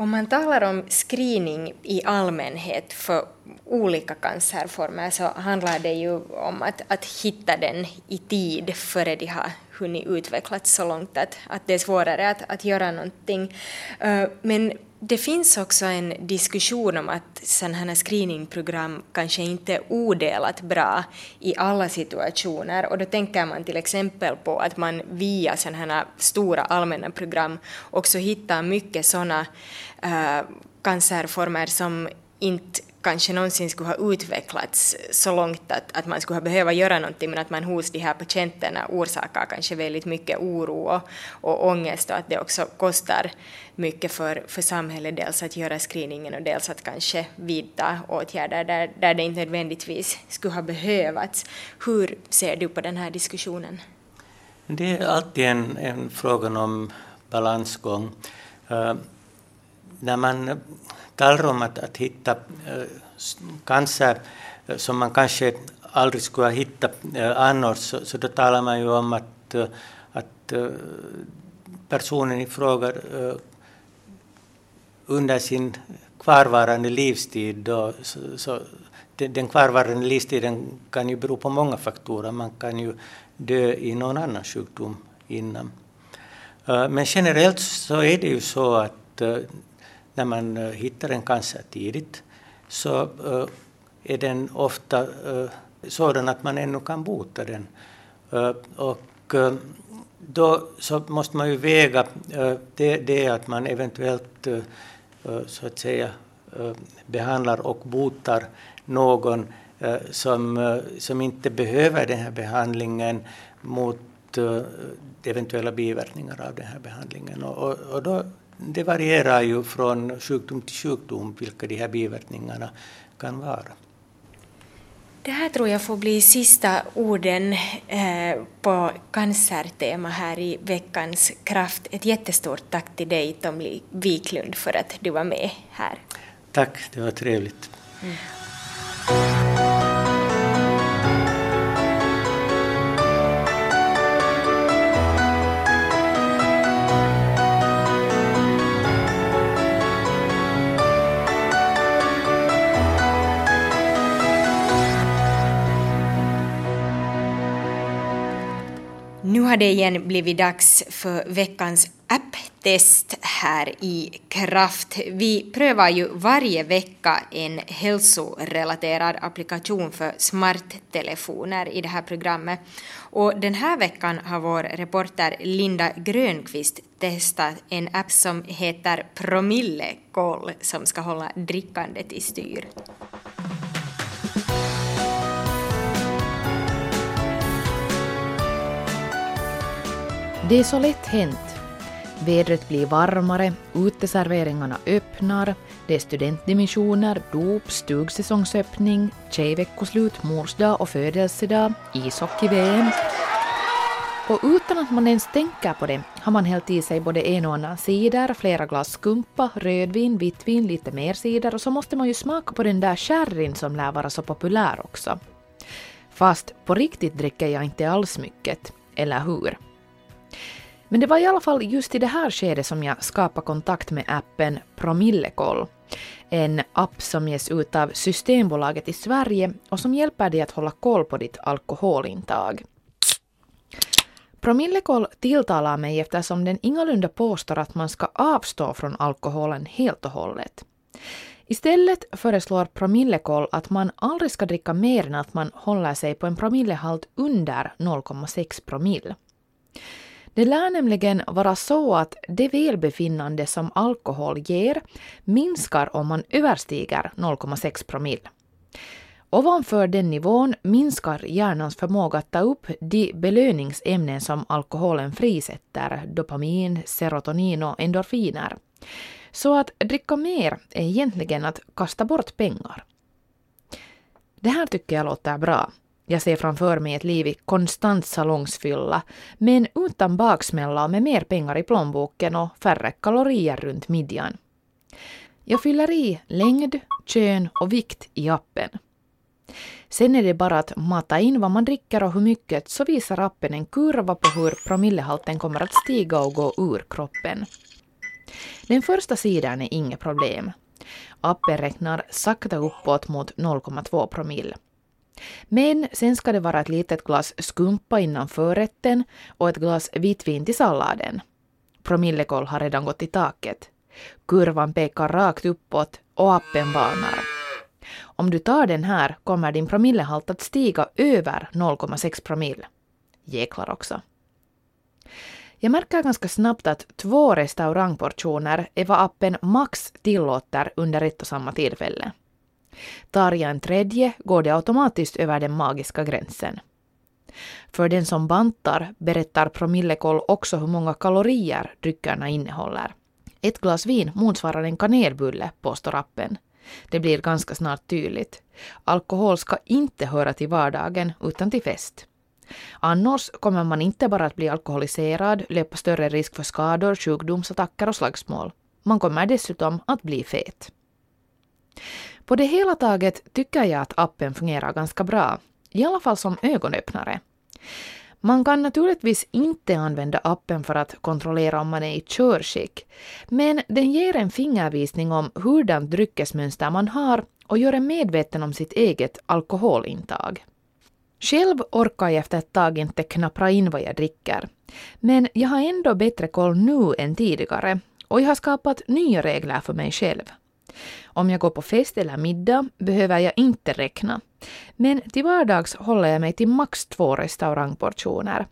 Om man talar om screening i allmänhet för olika cancerformer så handlar det ju om att, att hitta den i tid före de har hunnit utvecklas så långt att, att det är svårare att, att göra någonting. Eh, men det finns också en diskussion om att sådana här screeningprogram kanske inte är odelat bra i alla situationer och då tänker man till exempel på att man via sådana här stora allmänna program också hittar mycket sådana Eh, cancerformer som inte kanske någonsin skulle ha utvecklats så långt att, att man skulle ha behöva göra någonting men att man hos de här patienterna orsakar kanske väldigt mycket oro och, och ångest och att det också kostar mycket för, för samhället dels att göra screeningen och dels att kanske vidta åtgärder där, där det inte nödvändigtvis skulle ha behövts. Hur ser du på den här diskussionen? Det är alltid en, en fråga om balansgång. Uh, man talar om att, att hitta cancer som man kanske aldrig skulle ha hittat annars, så, så då talar man ju om att, att personen i fråga äh, under sin kvarvarande livstid då, så, så den kvarvarande livstiden kan ju bero på många faktorer. Man kan ju dö i någon annan sjukdom innan. Äh, men generellt så är det ju så att äh, när man eh, hittar en cancer tidigt så eh, är den ofta eh, sådan att man ännu kan bota den. Och då så måste man ju väga det, det att man eventuellt så att säga behandlar och botar någon som, som inte behöver den här behandlingen mot eventuella biverkningar av den här behandlingen. Och, och då det varierar ju från sjukdom till sjukdom vilka de här biverkningarna kan vara. Det här tror jag får bli sista orden eh, på cancertema här i veckans Kraft. Ett jättestort tack till dig Tom Wiklund för att du var med här. Tack, det var trevligt. Mm. Har det igen blivit dags för veckans apptest här i Kraft. Vi prövar ju varje vecka en hälsorelaterad applikation för smarttelefoner i det här programmet. Och den här veckan har vår reporter Linda Grönqvist testat en app som heter Promillekoll som ska hålla drickandet i styr. Det är så lätt hänt. Vädret blir varmare, uteserveringarna öppnar, det är studentdimensioner, dop, stugsäsongsöppning, tjejveckoslut, morsdag och födelsedag, ishockey-VM. Och utan att man ens tänker på det har man hällt i sig både en och annan cider, flera glas skumpa, rödvin, vittvin, lite mer cider och så måste man ju smaka på den där sherryn som lär vara så populär också. Fast på riktigt dricker jag inte alls mycket, eller hur? Men det var i alla fall just i det här skedet som jag skapade kontakt med appen Promillekoll. En app som ges ut av Systembolaget i Sverige och som hjälper dig att hålla koll på ditt alkoholintag. Promillekoll tilltalar mig eftersom den ingalunda påstår att man ska avstå från alkoholen helt och hållet. Istället föreslår Promillekoll att man aldrig ska dricka mer än att man håller sig på en promillehalt under 0,6 promille. Det lär nämligen vara så att det välbefinnande som alkohol ger minskar om man överstiger 0,6 promille. Ovanför den nivån minskar hjärnans förmåga att ta upp de belöningsämnen som alkoholen frisätter, dopamin, serotonin och endorfiner. Så att dricka mer är egentligen att kasta bort pengar. Det här tycker jag låter bra. Jag ser framför mig ett liv i konstant salongsfylla, men utan baksmälla och med mer pengar i plånboken och färre kalorier runt midjan. Jag fyller i längd, kön och vikt i appen. Sen är det bara att mata in vad man dricker och hur mycket så visar appen en kurva på hur promillehalten kommer att stiga och gå ur kroppen. Den första sidan är inget problem. Appen räknar sakta uppåt mot 0,2 promille. Men sen ska det vara ett litet glas skumpa innan förrätten och ett glas vitt vin till salladen. Promillekoll har redan gått i taket. Kurvan pekar rakt uppåt och appen varnar. Om du tar den här kommer din promillehalt att stiga över 0,6 promille. Jäklar också. Jag märker ganska snabbt att två restaurangportioner är vad appen max tillåter under ett och samma tillfälle. Tar jag en tredje går det automatiskt över den magiska gränsen. För den som bantar berättar Promillekoll också hur många kalorier dryckerna innehåller. Ett glas vin motsvarar en kanelbulle, påstår appen. Det blir ganska snart tydligt. Alkohol ska inte höra till vardagen utan till fest. Annars kommer man inte bara att bli alkoholiserad, löpa större risk för skador, sjukdomsattacker och slagsmål. Man kommer dessutom att bli fet. På det hela taget tycker jag att appen fungerar ganska bra, i alla fall som ögonöppnare. Man kan naturligtvis inte använda appen för att kontrollera om man är i körskick, men den ger en fingervisning om hurdant dryckesmönster man har och gör en medveten om sitt eget alkoholintag. Själv orkar jag efter ett tag inte knappra in vad jag dricker, men jag har ändå bättre koll nu än tidigare och jag har skapat nya regler för mig själv. Om jag går på fest eller middag behöver jag inte räkna. Men till vardags håller jag mig till max två restaurangportioner.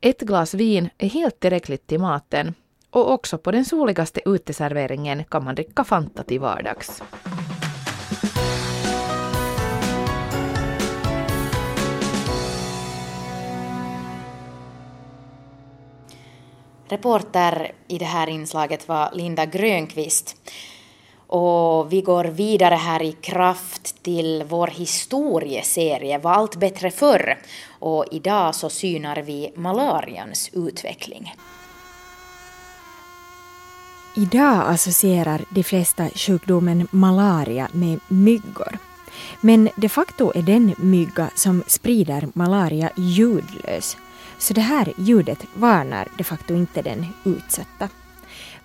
Ett glas vin är helt tillräckligt till maten och också på den soligaste uteserveringen kan man dricka Fanta till vardags. Reporter i det här inslaget var Linda Grönqvist. Och vi går vidare här i kraft till vår historieserie Var allt bättre förr? Och idag så synar vi malarians utveckling. Idag associerar de flesta sjukdomen malaria med myggor. Men de facto är den mygga som sprider malaria ljudlös. Så det här ljudet varnar de facto inte den utsatta.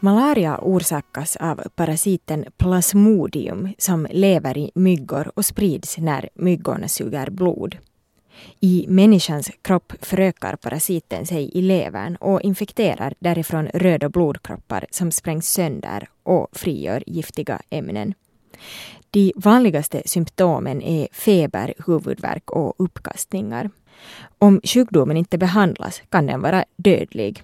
Malaria orsakas av parasiten plasmodium som lever i myggor och sprids när myggorna suger blod. I människans kropp förökar parasiten sig i levern och infekterar därifrån röda blodkroppar som sprängs sönder och frigör giftiga ämnen. De vanligaste symptomen är feber, huvudvärk och uppkastningar. Om sjukdomen inte behandlas kan den vara dödlig.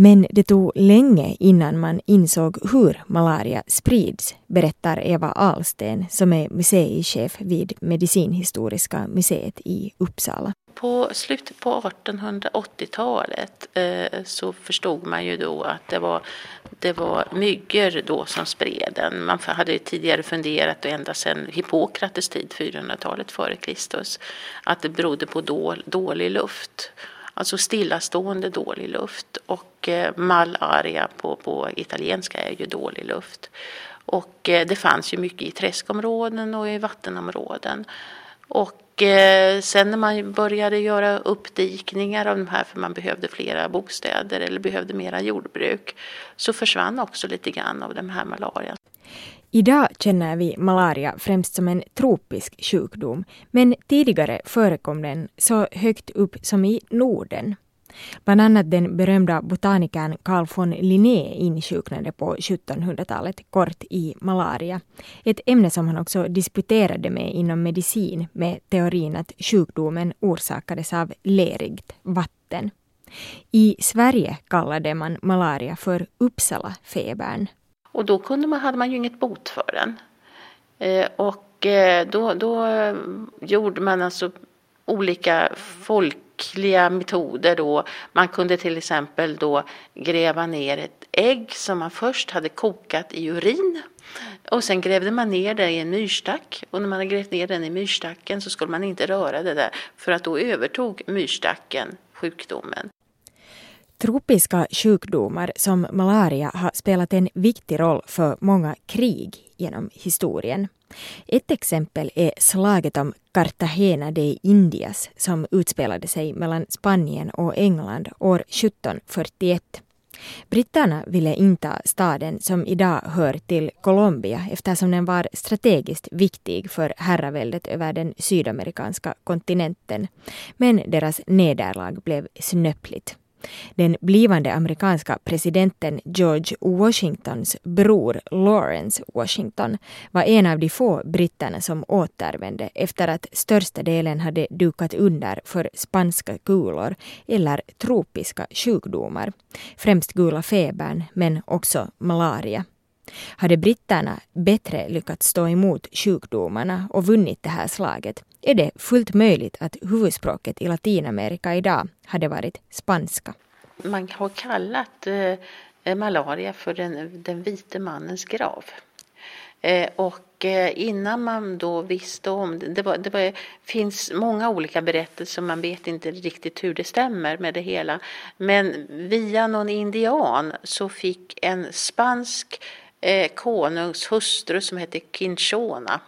Men det tog länge innan man insåg hur malaria sprids, berättar Eva Ahlsten som är museichef vid Medicinhistoriska museet i Uppsala. På slutet på 1880-talet eh, så förstod man ju då att det var, det var myggor då som spred den. Man hade ju tidigare funderat, och ända sedan Hippokrates tid, 400-talet före Kristus, att det berodde på dålig luft. Alltså stillastående dålig luft och eh, malaria på, på italienska är ju dålig luft. Och eh, det fanns ju mycket i träskområden och i vattenområden. Och eh, sen när man började göra uppdikningar av de här för man behövde flera bostäder eller behövde mera jordbruk så försvann också lite grann av den här malarian. Idag känner vi malaria främst som en tropisk sjukdom, men tidigare förekom den så högt upp som i Norden. Bland annat den berömda botanikern Carl von Linné insjuknade på 1700-talet kort i malaria. Ett ämne som han också disputerade med inom medicin med teorin att sjukdomen orsakades av lerigt vatten. I Sverige kallade man malaria för Uppsala-febern. Och då kunde man, hade man ju inget bot för den. Eh, och eh, då, då gjorde man alltså olika folkliga metoder då. Man kunde till exempel då gräva ner ett ägg som man först hade kokat i urin. Och sen grävde man ner det i en myrstack. Och när man hade grävt ner den i myrstacken så skulle man inte röra det där. För att då övertog myrstacken sjukdomen. Tropiska sjukdomar som malaria har spelat en viktig roll för många krig genom historien. Ett exempel är slaget om Cartagena de Indias som utspelade sig mellan Spanien och England år 1741. Britterna ville inta staden som idag hör till Colombia eftersom den var strategiskt viktig för herraväldet över den sydamerikanska kontinenten. Men deras nederlag blev snöpligt. Den blivande amerikanska presidenten George Washingtons bror Lawrence Washington var en av de få britterna som återvände efter att största delen hade dukat under för spanska kulor eller tropiska sjukdomar, främst gula febern men också malaria. Hade britterna bättre lyckats stå emot sjukdomarna och vunnit det här slaget är det fullt möjligt att huvudspråket i Latinamerika idag hade varit spanska. Man har kallat eh, malaria för den, den vite mannens grav. Eh, och eh, innan man då visste om det, det, var, det var, finns många olika berättelser, man vet inte riktigt hur det stämmer med det hela. Men via någon indian så fick en spansk eh, konungs hustru som hette Quinchona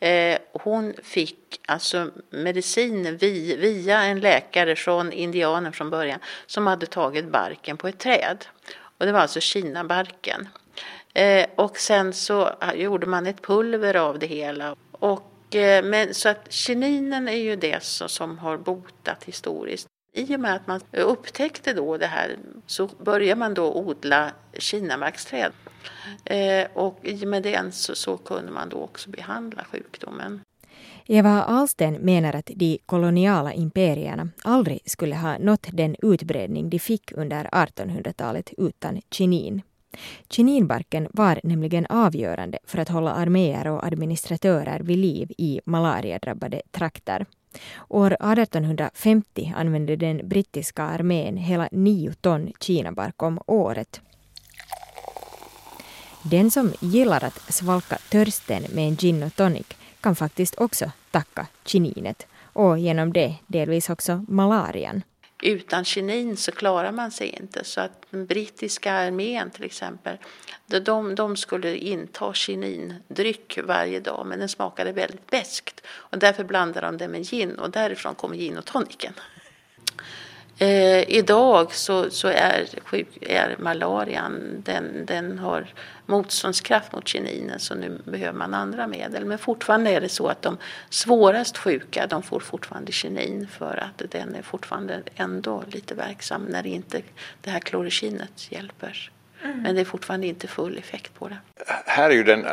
Eh, hon fick alltså medicin via en läkare från indianen från början som hade tagit barken på ett träd. Och det var alltså kinabarken. Eh, och sen så gjorde man ett pulver av det hela. Och, eh, men, så att kininen är ju det som har botat historiskt. I och med att man upptäckte då det här så började man då odla Kinamarksträd. Eh, och i och med den så, så kunde man då också behandla sjukdomen. Eva Ahlsten menar att de koloniala imperierna aldrig skulle ha nått den utbredning de fick under 1800-talet utan kinin. Kininbarken var nämligen avgörande för att hålla arméer och administratörer vid liv i malariadrabbade trakter. År 1850 använde den brittiska armén hela nio ton kinabark om året den som gillar att svalka törsten med en gin och tonic kan faktiskt också tacka kininet och genom det delvis också malarian. Utan kinin så klarar man sig inte. Så att den brittiska armén till exempel, de, de skulle inta kinindryck varje dag men den smakade väldigt beskt. Och därför blandade de det med gin och därifrån kommer gin och toniken. Eh, idag så, så är, är malarian, den, den har motståndskraft mot kininen så nu behöver man andra medel. Men fortfarande är det så att de svårast sjuka de får fortfarande kinin för att den är fortfarande ändå lite verksam när inte det här klorokinet hjälper. Mm. Men det är fortfarande inte full effekt på det. Här är ju den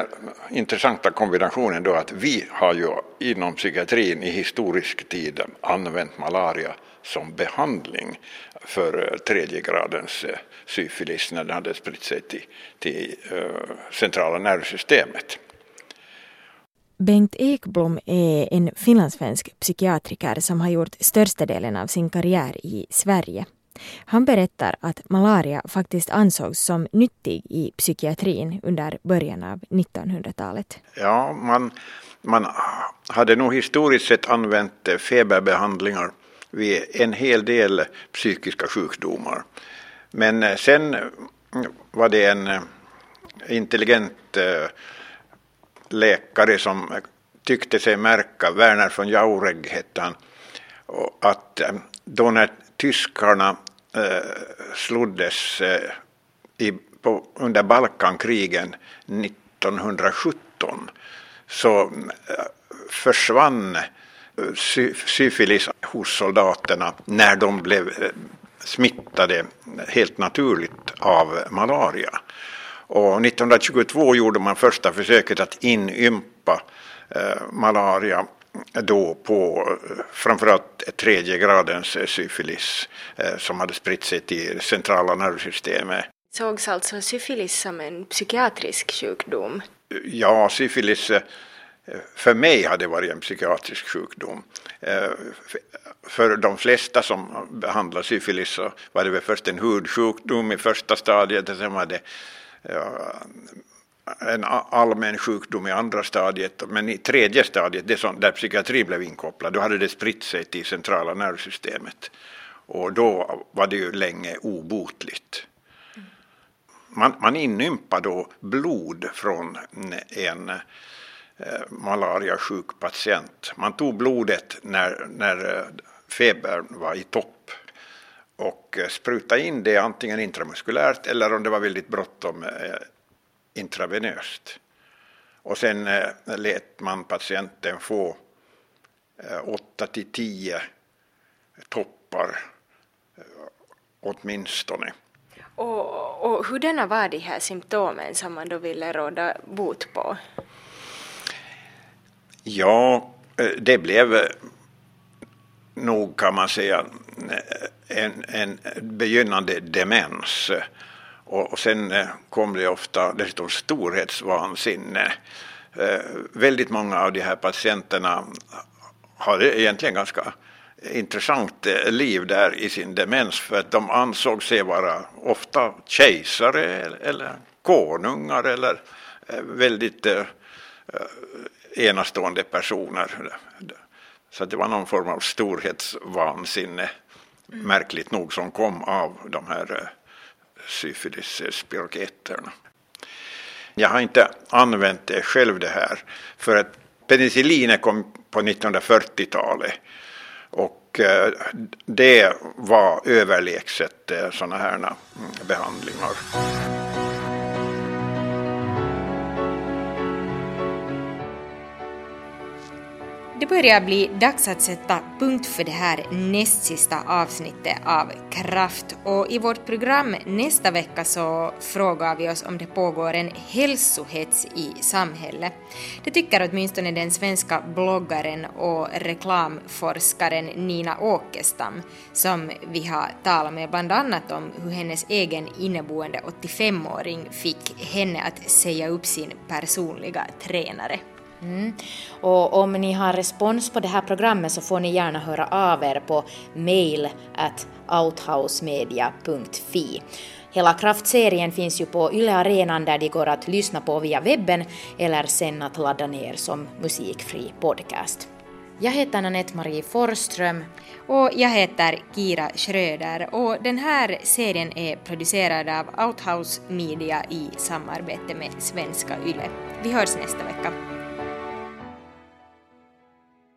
intressanta kombinationen då att vi har ju inom psykiatrin i historisk tid använt malaria som behandling för tredje gradens eh, syfilis när den hade spritt sig till, till uh, centrala nervsystemet. Bengt Ekblom är en finlandssvensk psykiatriker som har gjort största delen av sin karriär i Sverige. Han berättar att malaria faktiskt ansågs som nyttig i psykiatrin under början av 1900-talet. Ja, man, man hade nog historiskt sett använt feberbehandlingar vid en hel del psykiska sjukdomar. Men eh, sen mm, var det en eh, intelligent eh, läkare som tyckte sig märka, Werner von Jauregg hette han, att då när tyskarna sloddes under Balkankrigen 1917 så försvann syfilis hos soldaterna när de blev eh, smittade helt naturligt av malaria. Och 1922 gjorde man första försöket att inympa eh, malaria då på framförallt tredje gradens syfilis eh, som hade spritt sig till centrala nervsystemet. Sågs alltså syfilis som en psykiatrisk sjukdom? Ja, syfilis eh, för mig har det varit en psykiatrisk sjukdom. Eh, för de flesta som behandlar syfilis så var det väl först en hudsjukdom i första stadiet och sen var det en allmän sjukdom i andra stadiet, men i tredje stadiet, det som, där psykiatrin blev inkopplad, då hade det spritt sig till centrala nervsystemet. Och då var det ju länge obotligt. Man, man inympar då blod från en Eh, malariasjuk patient. Man tog blodet när, när eh, febern var i topp och eh, sprutade in det antingen intramuskulärt eller om det var väldigt bråttom intravenöst. Och sen lät man patienten få 8 till 10 toppar åtminstone. Och, och hurdana var de här symptomen som man då ville råda bot på? Ja, eh, det blev eh, nog kan man säga eh, en, en begynnande demens. Och, och sen kom det ofta dessutom storhetsvansinne. Väldigt många av de här patienterna hade egentligen ganska intressant liv där i sin demens för att de ansåg sig vara ofta kejsare eller konungar eller väldigt enastående personer. Så det var någon form av storhetsvansinne, mm. märkligt nog, som kom av de här eh, syfilisspiroketerna. Jag har inte använt det själv det här, för att penicillinet kom på 1940-talet och eh, det var överlägset eh, sådana här mm, behandlingar. Det börjar bli dags att sätta punkt för det här näst sista avsnittet av Kraft och i vårt program nästa vecka så frågar vi oss om det pågår en hälsohets i samhället. Det tycker åtminstone den svenska bloggaren och reklamforskaren Nina Åkestam som vi har talat med bland annat om hur hennes egen inneboende 85-åring fick henne att säga upp sin personliga tränare. Mm. Och om ni har respons på det här programmet så får ni gärna höra av er på mail at outhousemedia.fi. Hela kraftserien finns ju på Yle Arenan där de går att lyssna på via webben eller sen att ladda ner som musikfri podcast. Jag heter Nanette Marie Forsström. Och jag heter Kira Schröder och den här serien är producerad av Outhouse Media i samarbete med Svenska Yle. Vi hörs nästa vecka.